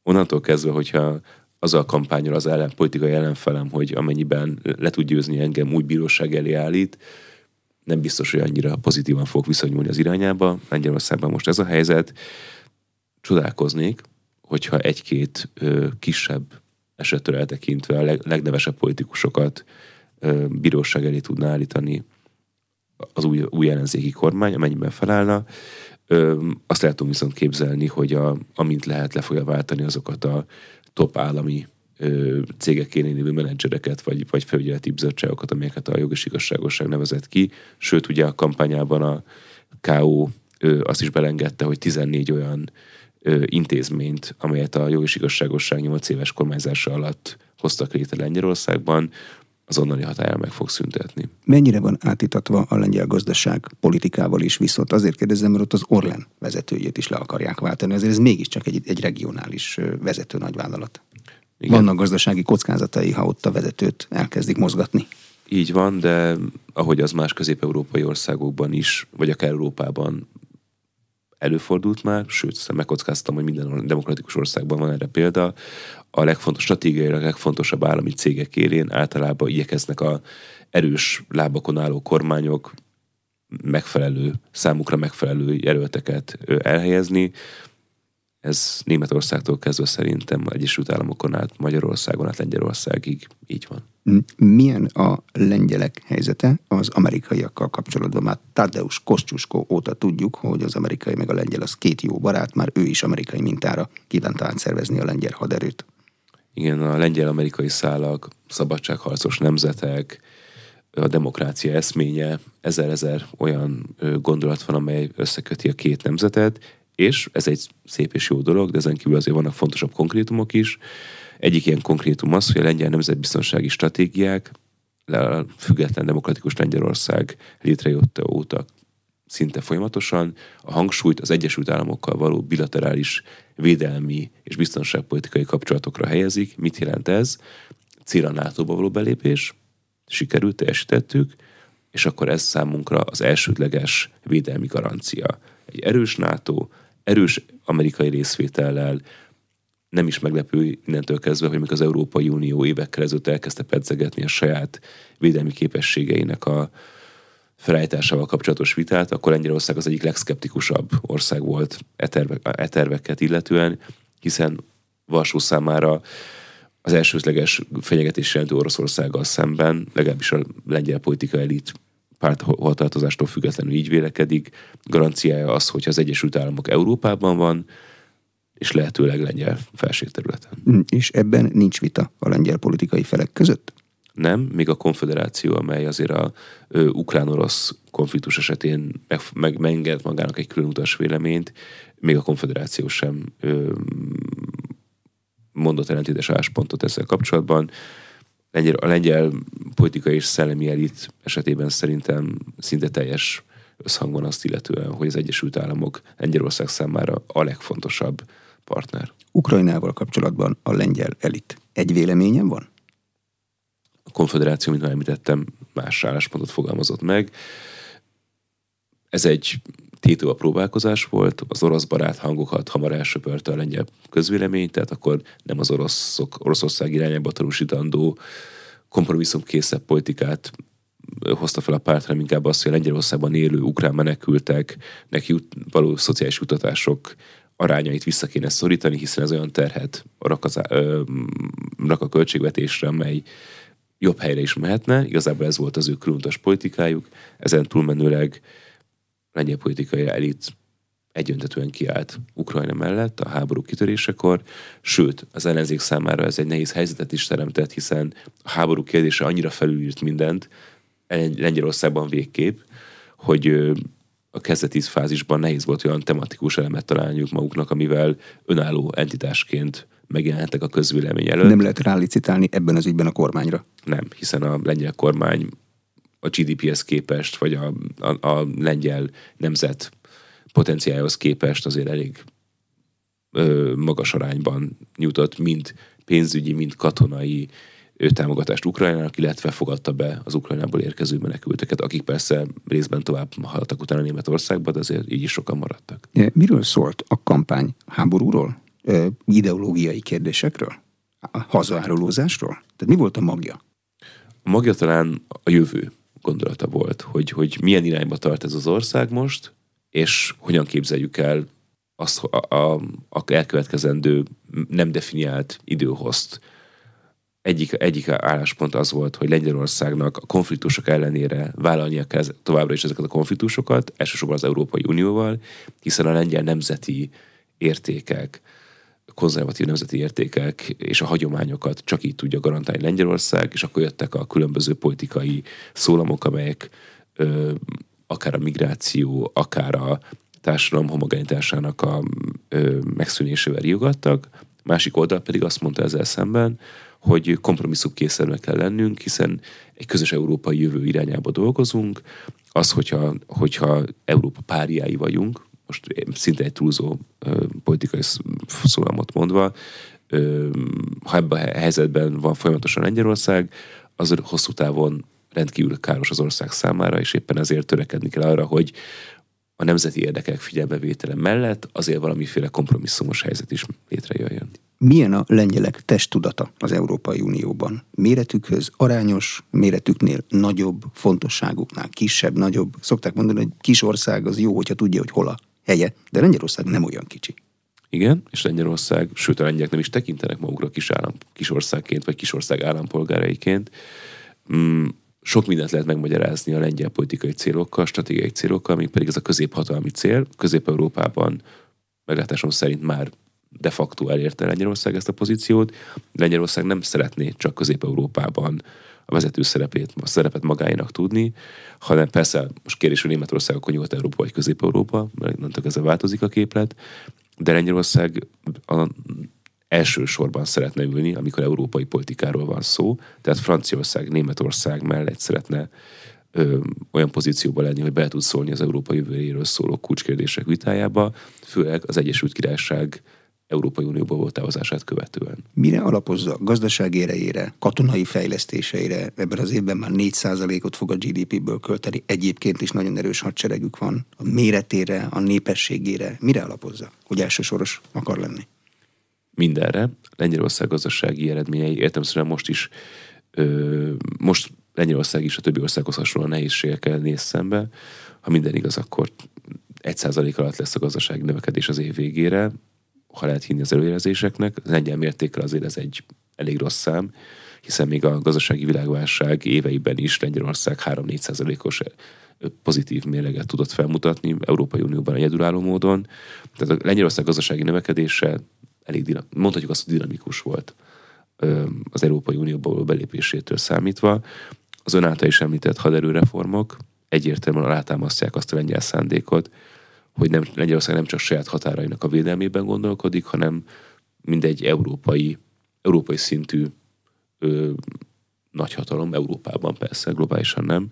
onnantól kezdve, hogyha az a kampányol az ellen, politikai ellenfelem, hogy amennyiben le tud győzni engem, úgy bíróság elé állít, nem biztos, hogy annyira pozitívan fog viszonyulni az irányába. Lengyelországban most ez a helyzet. Csodálkoznék, hogyha egy-két ö, kisebb esetről eltekintve a leg, legnevesebb politikusokat ö, bíróság elé tudná állítani az új, új ellenzéki kormány, amennyiben felállna. Ö, azt lehet viszont képzelni, hogy a, amint lehet le fogja váltani azokat a top állami ö, cégekén lévő menedzsereket, vagy, vagy felügyeleti bizottságokat, amelyeket a jogos igazságosság nevezett ki. Sőt, ugye a kampányában a KO azt is belengedte, hogy 14 olyan intézményt, amelyet a jogos igazságosság 8 éves kormányzása alatt hoztak létre Lengyelországban, azonnali hatájára meg fog szüntetni. Mennyire van átítatva a lengyel gazdaság politikával is viszont? Azért kérdezem, mert ott az Orlen vezetőjét is le akarják váltani, azért ez mégiscsak egy, egy regionális vezető nagyvállalat. Igen. Vannak gazdasági kockázatai, ha ott a vezetőt elkezdik mozgatni. Így van, de ahogy az más közép-európai országokban is, vagy akár Európában előfordult már, sőt, megkockáztam, hogy minden demokratikus országban van erre példa, a legfontos, stratégiai, a legfontosabb állami cégek érén általában igyekeznek a erős lábakon álló kormányok megfelelő, számukra megfelelő jelölteket elhelyezni. Ez Németországtól kezdve szerintem Egyesült Államokon át, Magyarországon át Lengyelországig így van. Milyen a lengyelek helyzete az amerikaiakkal kapcsolatban? Már Tadeusz Kosciuszko óta tudjuk, hogy az amerikai meg a lengyel az két jó barát, már ő is amerikai mintára kívánta átszervezni a lengyel haderőt. Igen, a lengyel-amerikai szálak, szabadságharcos nemzetek, a demokrácia eszménye, ezer-ezer olyan gondolat van, amely összeköti a két nemzetet, és ez egy szép és jó dolog, de ezen kívül azért vannak fontosabb konkrétumok is. Egyik ilyen konkrétum az, hogy a lengyel nemzetbiztonsági stratégiák, a független demokratikus Lengyelország létrejött óta szinte folyamatosan a hangsúlyt az Egyesült Államokkal való bilaterális védelmi és biztonságpolitikai kapcsolatokra helyezik. Mit jelent ez? Cél a nato való belépés, sikerült, teljesítettük, és akkor ez számunkra az elsődleges védelmi garancia. Egy erős NATO, erős amerikai részvétellel, nem is meglepő innentől kezdve, hogy még az Európai Unió évekkel ezelőtt elkezdte pedzegetni a saját védelmi képességeinek a, felállításával kapcsolatos vitát, akkor Lengyelország az egyik legszkeptikusabb ország volt e, terve, e terveket illetően, hiszen Varsó számára az elsősleges fenyegetés jelentő Oroszországgal szemben, legalábbis a lengyel politika elit párthovatartozástól függetlenül így vélekedik. Garanciája az, hogy az Egyesült Államok Európában van, és lehetőleg lengyel felségterületen. Mm, és ebben nincs vita a lengyel politikai felek között? Nem, még a konfederáció, amely azért a ukrán-orosz konfliktus esetén meg, meg megengedett magának egy külön utas véleményt, még a konfederáció sem ö, mondott ellentétes álláspontot ezzel kapcsolatban. A lengyel politikai és szellemi elit esetében szerintem szinte teljes összhang van azt illetően, hogy az Egyesült Államok Lengyelország számára a legfontosabb partner. Ukrajnával kapcsolatban a lengyel elit egy véleményen van? A konfederáció, mint már említettem, más álláspontot fogalmazott meg. Ez egy tétő a próbálkozás volt, az orosz barát hangokat hamar elsöpörte a lengyel közvélemény, tehát akkor nem az oroszok, Oroszország irányába tanúsítandó kompromisszumkészebb politikát hozta fel a párt, hanem inkább azt, hogy a Lengyelországban élő ukrán menekülteknek jut, való szociális utatások arányait vissza kéne szorítani, hiszen ez olyan terhet rak, az, ö, a költségvetésre, amely jobb helyre is mehetne. Igazából ez volt az ő különös politikájuk. Ezen túlmenőleg lengyel politikai elit egyöntetően kiállt Ukrajna mellett a háború kitörésekor, sőt, az ellenzék számára ez egy nehéz helyzetet is teremtett, hiszen a háború kérdése annyira felülírt mindent, Lengyelországban végképp, hogy a kezdeti fázisban nehéz volt olyan tematikus elemet találniuk maguknak, amivel önálló entitásként megjelentek a közvélemény előtt. Nem lehet rálicitálni ebben az ügyben a kormányra. Nem, hiszen a lengyel kormány a GDP-hez képest, vagy a, a, a lengyel nemzet potenciálhoz képest azért elég ö, magas arányban nyújtott mind pénzügyi, mind katonai ő támogatást Ukrajnának, illetve fogadta be az Ukrajnából érkező menekülteket, akik persze részben tovább haladtak utána Németországba, de azért így is sokan maradtak. Miről szólt a kampány? Háborúról? Ideológiai kérdésekről? A hazaárulózásról? Tehát mi volt a magja? A magja talán a jövő gondolata volt, hogy, hogy milyen irányba tart ez az ország most, és hogyan képzeljük el azt a, a, a elkövetkezendő nem definiált időhozt, egyik, egyik álláspont az volt, hogy Lengyelországnak a konfliktusok ellenére vállalnia kell továbbra is ezeket a konfliktusokat, elsősorban az Európai Unióval, hiszen a lengyel nemzeti értékek, konzervatív nemzeti értékek és a hagyományokat csak így tudja garantálni Lengyelország, és akkor jöttek a különböző politikai szólamok, amelyek ö, akár a migráció, akár a társadalom homogenitásának a ö, megszűnésével riogattak, másik oldal pedig azt mondta ezzel szemben, hogy kompromisszum készennek kell lennünk, hiszen egy közös európai jövő irányába dolgozunk. Az, hogyha, hogyha Európa páriái vagyunk, most szinte egy túlzó ö, politikai szólamot mondva, ö, ha ebben a helyzetben van folyamatosan Lengyelország, az hosszú távon rendkívül káros az ország számára, és éppen ezért törekedni kell arra, hogy a nemzeti érdekek figyelmevétele mellett azért valamiféle kompromisszumos helyzet is létrejöjjön. Milyen a lengyelek testtudata az Európai Unióban? Méretükhöz arányos, méretüknél nagyobb, fontosságuknál kisebb, nagyobb. Szokták mondani, hogy kis ország az jó, hogyha tudja, hogy hol a helye, de Lengyelország nem olyan kicsi. Igen, és Lengyelország, sőt a lengyelek nem is tekintenek magukra kis, állam, kis országként, vagy kis ország állampolgáraiként. Mm, sok mindent lehet megmagyarázni a lengyel politikai célokkal, stratégiai célokkal, még pedig ez a középhatalmi cél. Közép-Európában meglátásom szerint már de facto elérte Lengyelország ezt a pozíciót. Lengyelország nem szeretné csak Közép-Európában a vezető szerepét, a szerepet magáénak tudni, hanem persze most kérdés, hogy Németország akkor Nyugat-Európa vagy Közép-Európa, mert ezzel változik a képlet, de Lengyelország a elsősorban szeretne ülni, amikor európai politikáról van szó, tehát Franciaország, Németország mellett szeretne ö, olyan pozícióban lenni, hogy be tud szólni az európai jövőjéről szóló kulcskérdések vitájába, főleg az Egyesült Királyság Európai Unióból volt távozását követően. Mire alapozza? Gazdasági erejére, katonai fejlesztéseire? Ebben az évben már 4%-ot fog a GDP-ből költeni. Egyébként is nagyon erős hadseregük van. A méretére, a népességére. Mire alapozza, hogy elsősoros akar lenni? Mindenre. Lengyelország gazdasági eredményei értelmszerűen most is ö, most Lengyelország is a többi országhoz hasonlóan nehézségekkel néz szembe. Ha minden igaz, akkor 1% alatt lesz a gazdasági növekedés az év végére, ha lehet hinni az előjelzéseknek. Az lengyel mértékkel azért ez egy elég rossz szám, hiszen még a gazdasági világválság éveiben is Lengyelország 3-4 os pozitív mérleget tudott felmutatni Európai Unióban egyedülálló módon. Tehát a Lengyelország gazdasági növekedése elég dinam, mondhatjuk azt, hogy dinamikus volt az Európai Unióba belépésétől számítva. Az ön által is említett haderőreformok egyértelműen alátámasztják azt a lengyel szándékot, hogy nem, Lengyelország nem csak saját határainak a védelmében gondolkodik, hanem mindegy európai, európai szintű ö, nagyhatalom, Európában persze, globálisan nem,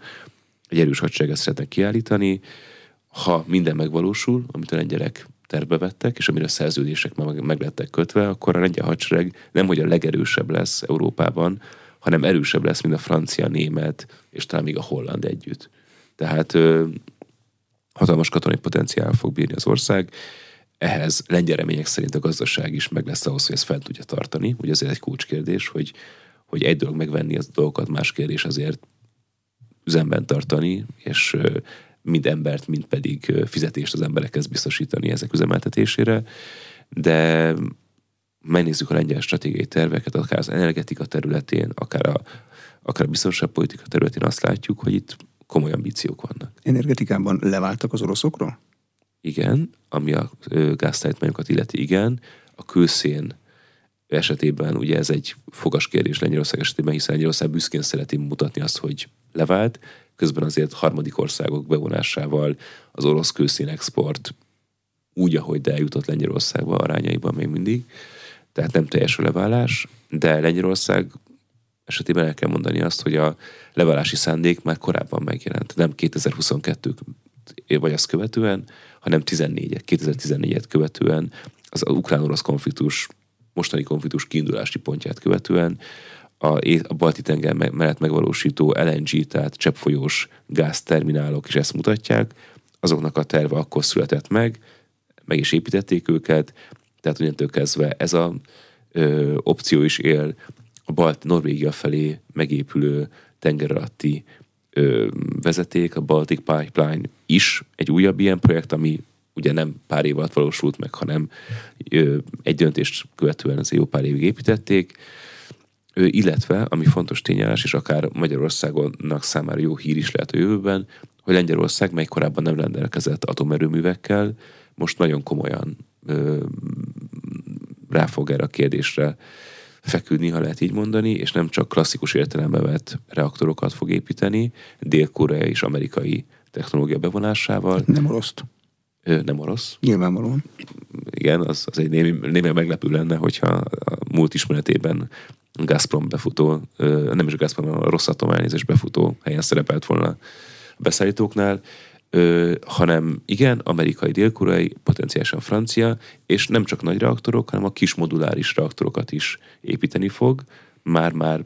egy erős hadsereget szeretnek kiállítani, ha minden megvalósul, amit a lengyelek terve vettek, és amire a szerződések meg, meg lettek kötve, akkor a lengyel hadsereg nem, hogy a legerősebb lesz Európában, hanem erősebb lesz, mint a francia, német, és talán még a holland együtt. Tehát hatalmas katonai potenciál fog bírni az ország, ehhez lengyel szerint a gazdaság is meg lesz ahhoz, hogy ezt fel tudja tartani. Ugye azért egy kulcskérdés, hogy, hogy egy dolog megvenni az dolgokat, más kérdés azért üzemben tartani, és mind embert, mind pedig fizetést az emberekhez biztosítani ezek üzemeltetésére. De megnézzük a lengyel stratégiai terveket, akár az energetika területén, akár a, akár a biztonságpolitika területén azt látjuk, hogy itt komoly ambíciók vannak. Energetikában leváltak az oroszokról? Igen, ami a gáztájtmányokat illeti, igen. A kőszén esetében ugye ez egy fogas kérdés Lengyelország esetében, hiszen Lengyelország büszkén szereti mutatni azt, hogy levált, közben azért harmadik országok bevonásával az orosz kőszén export úgy, ahogy de eljutott Lengyelországba arányaiban még mindig, tehát nem teljes leválás, de Lengyelország esetében el kell mondani azt, hogy a leválási szándék már korábban megjelent, nem 2022 vagy azt követően, hanem 14 2014-et követően az ukrán-orosz konfliktus, mostani konfliktus kiindulási pontját követően a, a balti tenger mellett megvalósító LNG, tehát cseppfolyós gázterminálok is ezt mutatják, azoknak a terve akkor született meg, meg is építették őket, tehát ugyantől kezdve ez a ö, opció is él a Balt Norvégia felé megépülő tenger alatti ö, vezeték, a Baltic Pipeline is egy újabb ilyen projekt, ami ugye nem pár év alatt valósult meg, hanem ö, egy döntést követően az jó pár évig építették, ö, illetve, ami fontos tényállás, és akár Magyarországonnak számára jó hír is lehet a jövőben, hogy Lengyelország, mely korábban nem rendelkezett atomerőművekkel, most nagyon komolyan ö, ráfog erre a kérdésre feküdni, ha lehet így mondani, és nem csak klasszikus értelembe vett reaktorokat fog építeni, dél-koreai és amerikai technológia bevonásával. Nem orosz. Nem orosz. Nyilvánvalóan. Igen, az, az egy némi, némi meglepő lenne, hogyha a múlt ismeretében Gazprom befutó, nem is a Gazprom, a Rosszatom elnézés befutó helyen szerepelt volna a beszállítóknál ö, hanem igen, amerikai, dél-koreai, potenciálisan francia, és nem csak nagy reaktorok, hanem a kis moduláris reaktorokat is építeni fog, már-már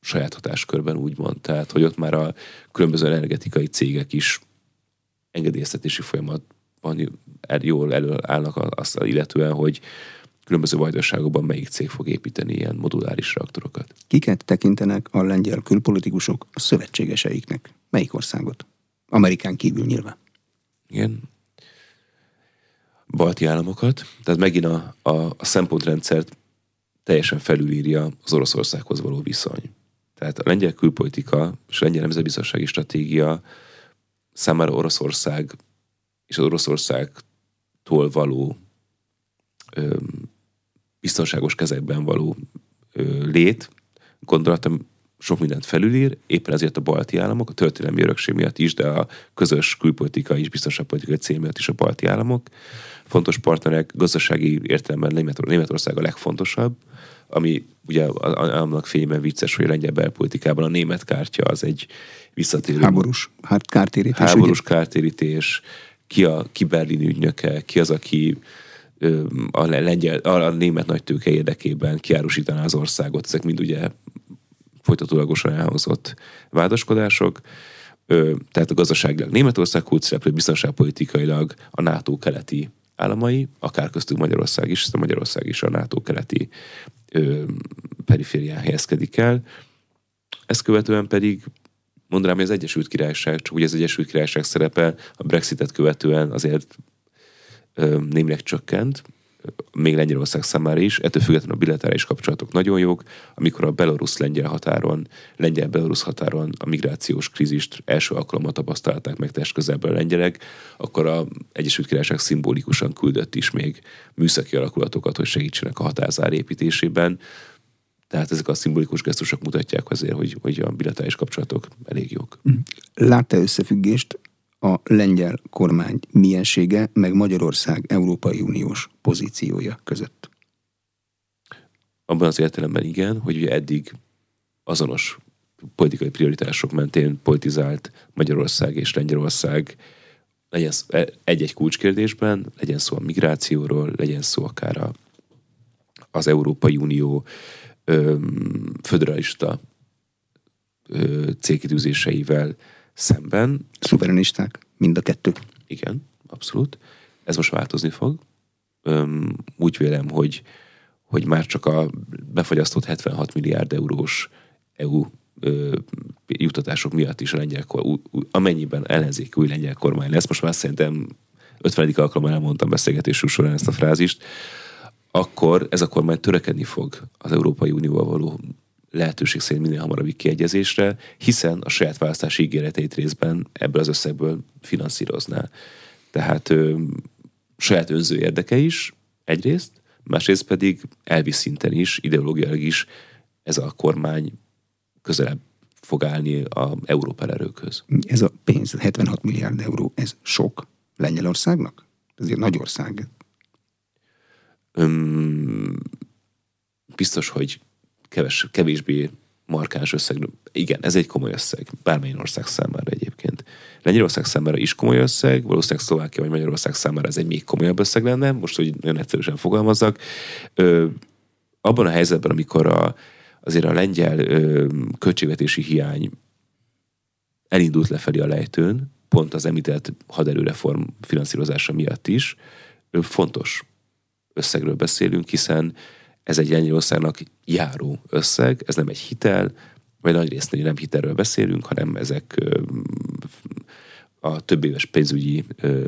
saját hatáskörben úgymond. Tehát, hogy ott már a különböző energetikai cégek is engedélyeztetési folyamatban jól előállnak azt illetően, hogy különböző vajdaságokban melyik cég fog építeni ilyen moduláris reaktorokat. Kiket tekintenek a lengyel külpolitikusok a szövetségeseiknek? Melyik országot? Amerikán kívül nyilván. Igen. Balti államokat, tehát megint a, a, a szempontrendszert teljesen felülírja az Oroszországhoz való viszony. Tehát a lengyel külpolitika és a lengyel nemzetbiztonsági stratégia számára Oroszország és az Oroszországtól való ö, biztonságos kezekben való ö, lét gondolatom sok mindent felülír, éppen ezért a balti államok, a történelmi örökség miatt is, de a közös külpolitikai és biztonságpolitikai cél miatt is a balti államok. Fontos partnerek, gazdasági értelemben Németor- Németország a legfontosabb, ami ugye annak fényében vicces, hogy a lengyel belpolitikában a német kártya az egy visszatérő... Háborús hát kártérítés. Háborús ugye? kártérítés, ki a ki Berlin ügynöke, ki az, aki a, lengyel, a német nagytőke érdekében kiárusítaná az országot. Ezek mind ugye folytatólagosan elhangzott vádaskodások. Tehát a gazdaságilag Németország kult szereplő, biztonságpolitikailag a NATO keleti államai, akár köztük Magyarország is, a Magyarország is a NATO keleti periférián helyezkedik el. Ezt követően pedig mondanám, hogy az Egyesült Királyság, csak ugye az Egyesült Királyság szerepe a Brexitet követően azért némileg csökkent, még Lengyelország számára is, ettől függetlenül a bilaterális kapcsolatok nagyon jók, amikor a belorusz-lengyel határon, lengyel-belorusz határon a migrációs krízist első alkalommal tapasztalták meg test közelből a lengyelek, akkor a Egyesült Királyság szimbolikusan küldött is még műszaki alakulatokat, hogy segítsenek a határzár építésében. Tehát ezek a szimbolikus gesztusok mutatják azért, hogy, hogy a bilaterális kapcsolatok elég jók. Látta összefüggést a lengyel kormány miensége, meg Magyarország Európai Uniós pozíciója között? Abban az értelemben igen, hogy ugye eddig azonos politikai prioritások mentén politizált Magyarország és Lengyelország legyen egy-egy kulcskérdésben, legyen szó a migrációról, legyen szó akár a, az Európai Unió ö, föderalista ö, célkitűzéseivel szemben. Szuverenisták, mind a kettő. Igen, abszolút. Ez most változni fog. Öm, úgy vélem, hogy, hogy már csak a befagyasztott 76 milliárd eurós EU ö, jutatások miatt is a lengyel kormány, amennyiben ellenzék új lengyel kormány lesz, most már szerintem 50. alkalommal elmondtam beszélgetés során ezt a frázist, akkor ez a kormány törekedni fog az Európai Unióval való lehetőség szerint minél hamarabbi kiegyezésre, hiszen a saját választási ígéreteit részben ebből az összegből finanszírozná. Tehát ö, saját önző érdeke is egyrészt, másrészt pedig elvi szinten is, ideológiailag is ez a kormány közelebb fog állni a Európa erőkhöz. Ez a pénz, 76 milliárd euró, ez sok Lengyelországnak? Ez egy nagy ország. Öm, biztos, hogy keves, kevésbé markáns összeg. Igen, ez egy komoly összeg, bármilyen ország számára egyébként. Lengyelország számára is komoly összeg, valószínűleg Szlovákia vagy Magyarország számára ez egy még komolyabb összeg lenne, most, hogy nagyon egyszerűen fogalmazzak. Ö, abban a helyzetben, amikor a, azért a lengyel ö, költségvetési hiány elindult lefelé a lejtőn, pont az említett haderőreform finanszírozása miatt is, ö, fontos összegről beszélünk, hiszen ez egy Lengyelországnak járó összeg, ez nem egy hitel, vagy nagy részt nem hitelről beszélünk, hanem ezek a több éves pénzügyi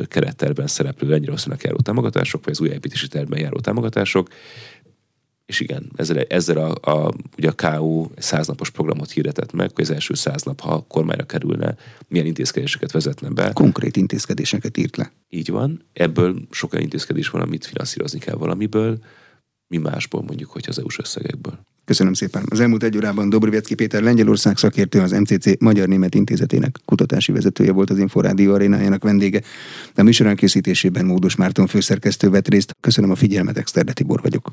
keretterben szereplő Lengyelországnak járó támogatások, vagy az újjáépítési tervben járó támogatások, és igen, ezzel, ezzel a, a, ugye a KU száznapos programot hirdetett meg, hogy az első száz nap, ha a kormányra kerülne, milyen intézkedéseket vezetne be. Konkrét intézkedéseket írt le. Így van. Ebből sok olyan intézkedés van, amit finanszírozni kell valamiből, mi másból mondjuk, hogy az EU-s összegekből. Köszönöm szépen. Az elmúlt egy órában Dobrivecki Péter Lengyelország szakértő, az MCC Magyar-Német Intézetének kutatási vezetője volt az Inforádió arénájának vendége. A műsor készítésében Módos Márton főszerkesztő vett részt. Köszönöm a figyelmet, Exterde Tibor vagyok.